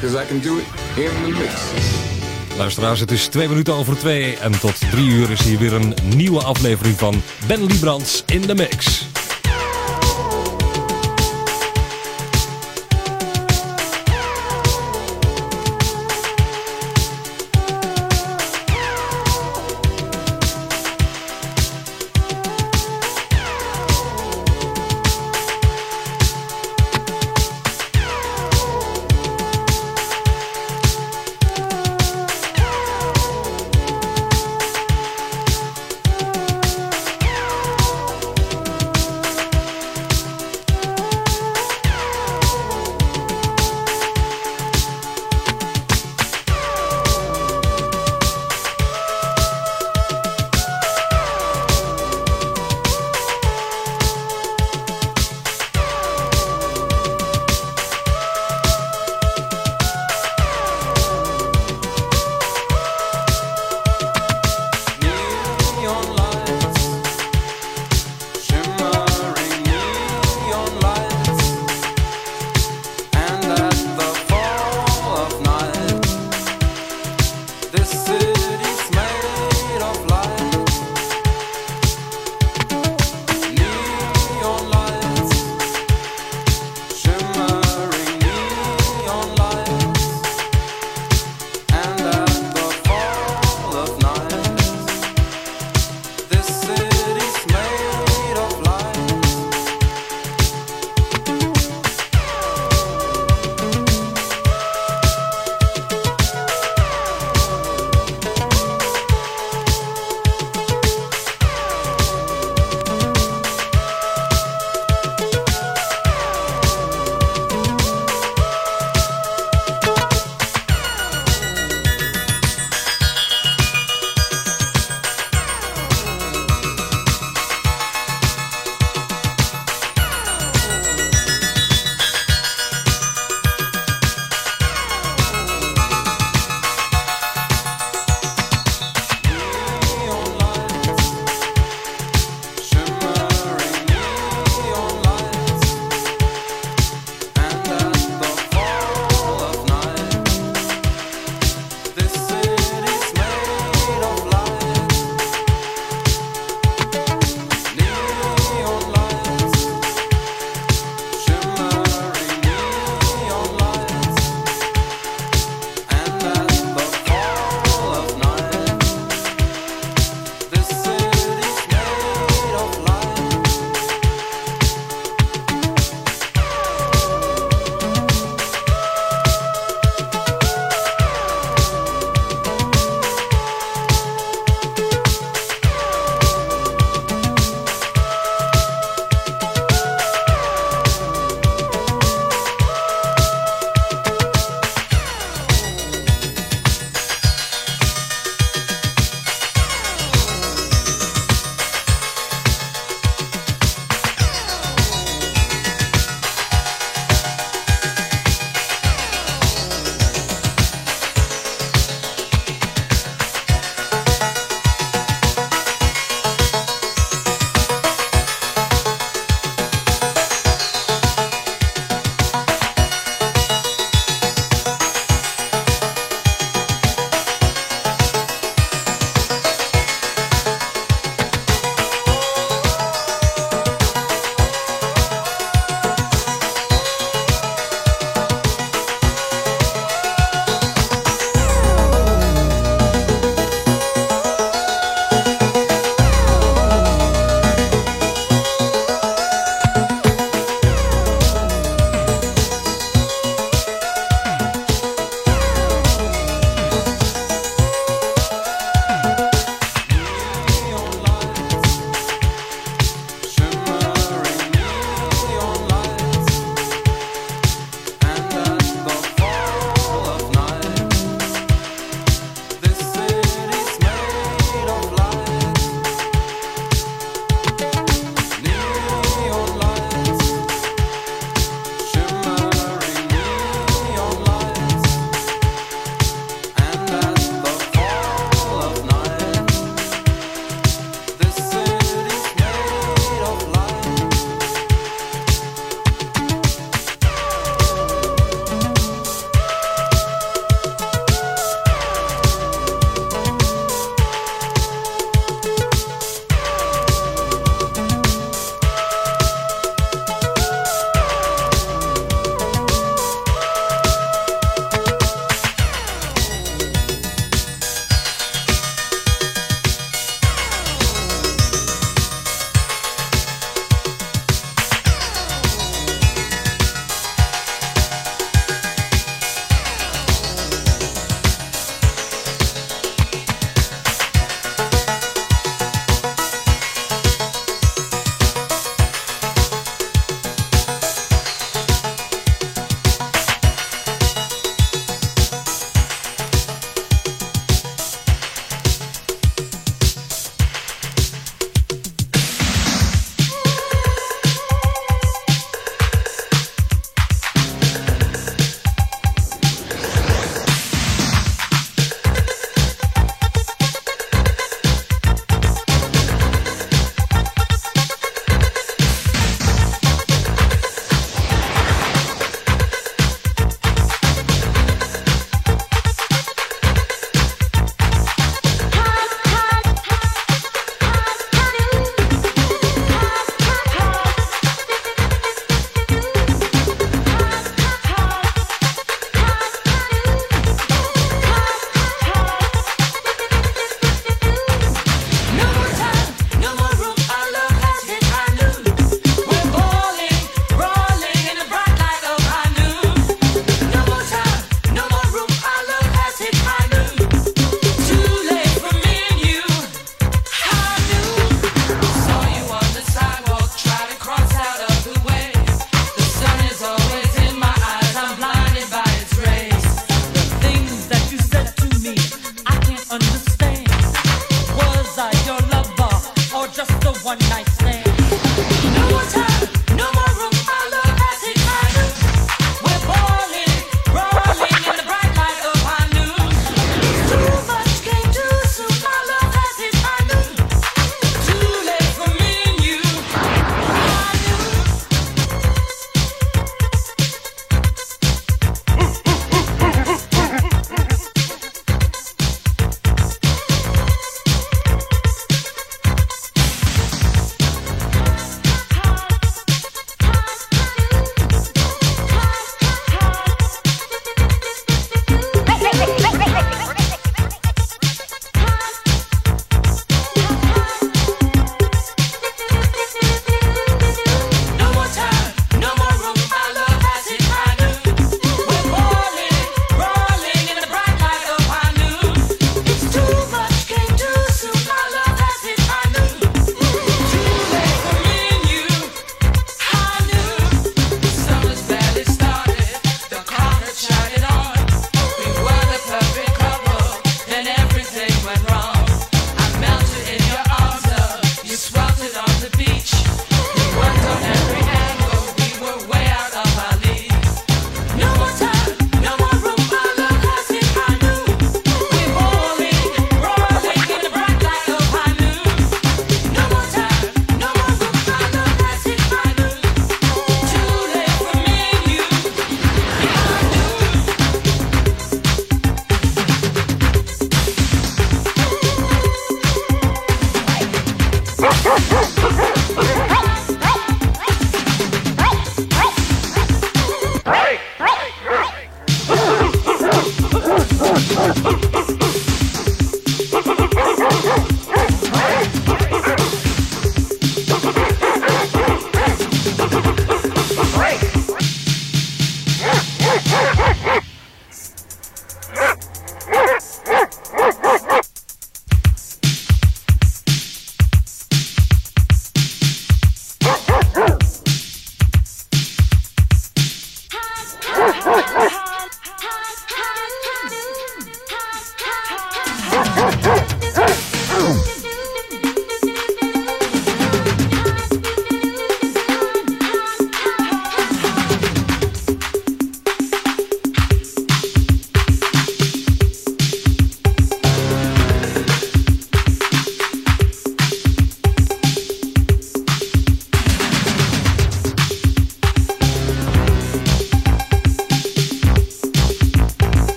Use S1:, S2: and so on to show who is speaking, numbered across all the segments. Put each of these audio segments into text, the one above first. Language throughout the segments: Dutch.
S1: Because I can do it in the mix.
S2: Luisteraars, het is twee minuten over twee en tot drie uur is hier weer een nieuwe aflevering van Ben Liebrands in de Mix.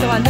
S3: So
S4: I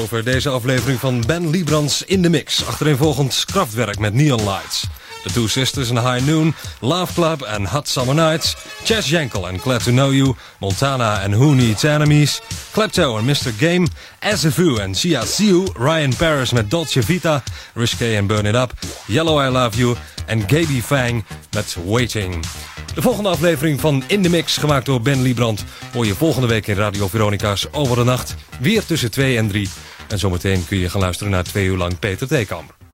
S2: zover deze aflevering van Ben Librans in de Mix. Achtereenvolgens Kraftwerk met Neon Lights. The Two Sisters in High Noon, Love Club en Hot Summer Nights, Chess Jankel en Glad to Know You, Montana en Who Needs Enemies, Klepto en Mr. Game, Azavu en Sia Siu, Ryan Paris met Dolce Vita, Risque en Burn It Up, Yellow I Love You en Gaby Fang met Waiting. De volgende aflevering van In The Mix, gemaakt door Ben Liebrand... hoor je volgende week in Radio Veronica's Over de Nacht. Weer tussen 2 en 3. En zometeen kun je gaan luisteren naar twee uur lang Peter Theekamp.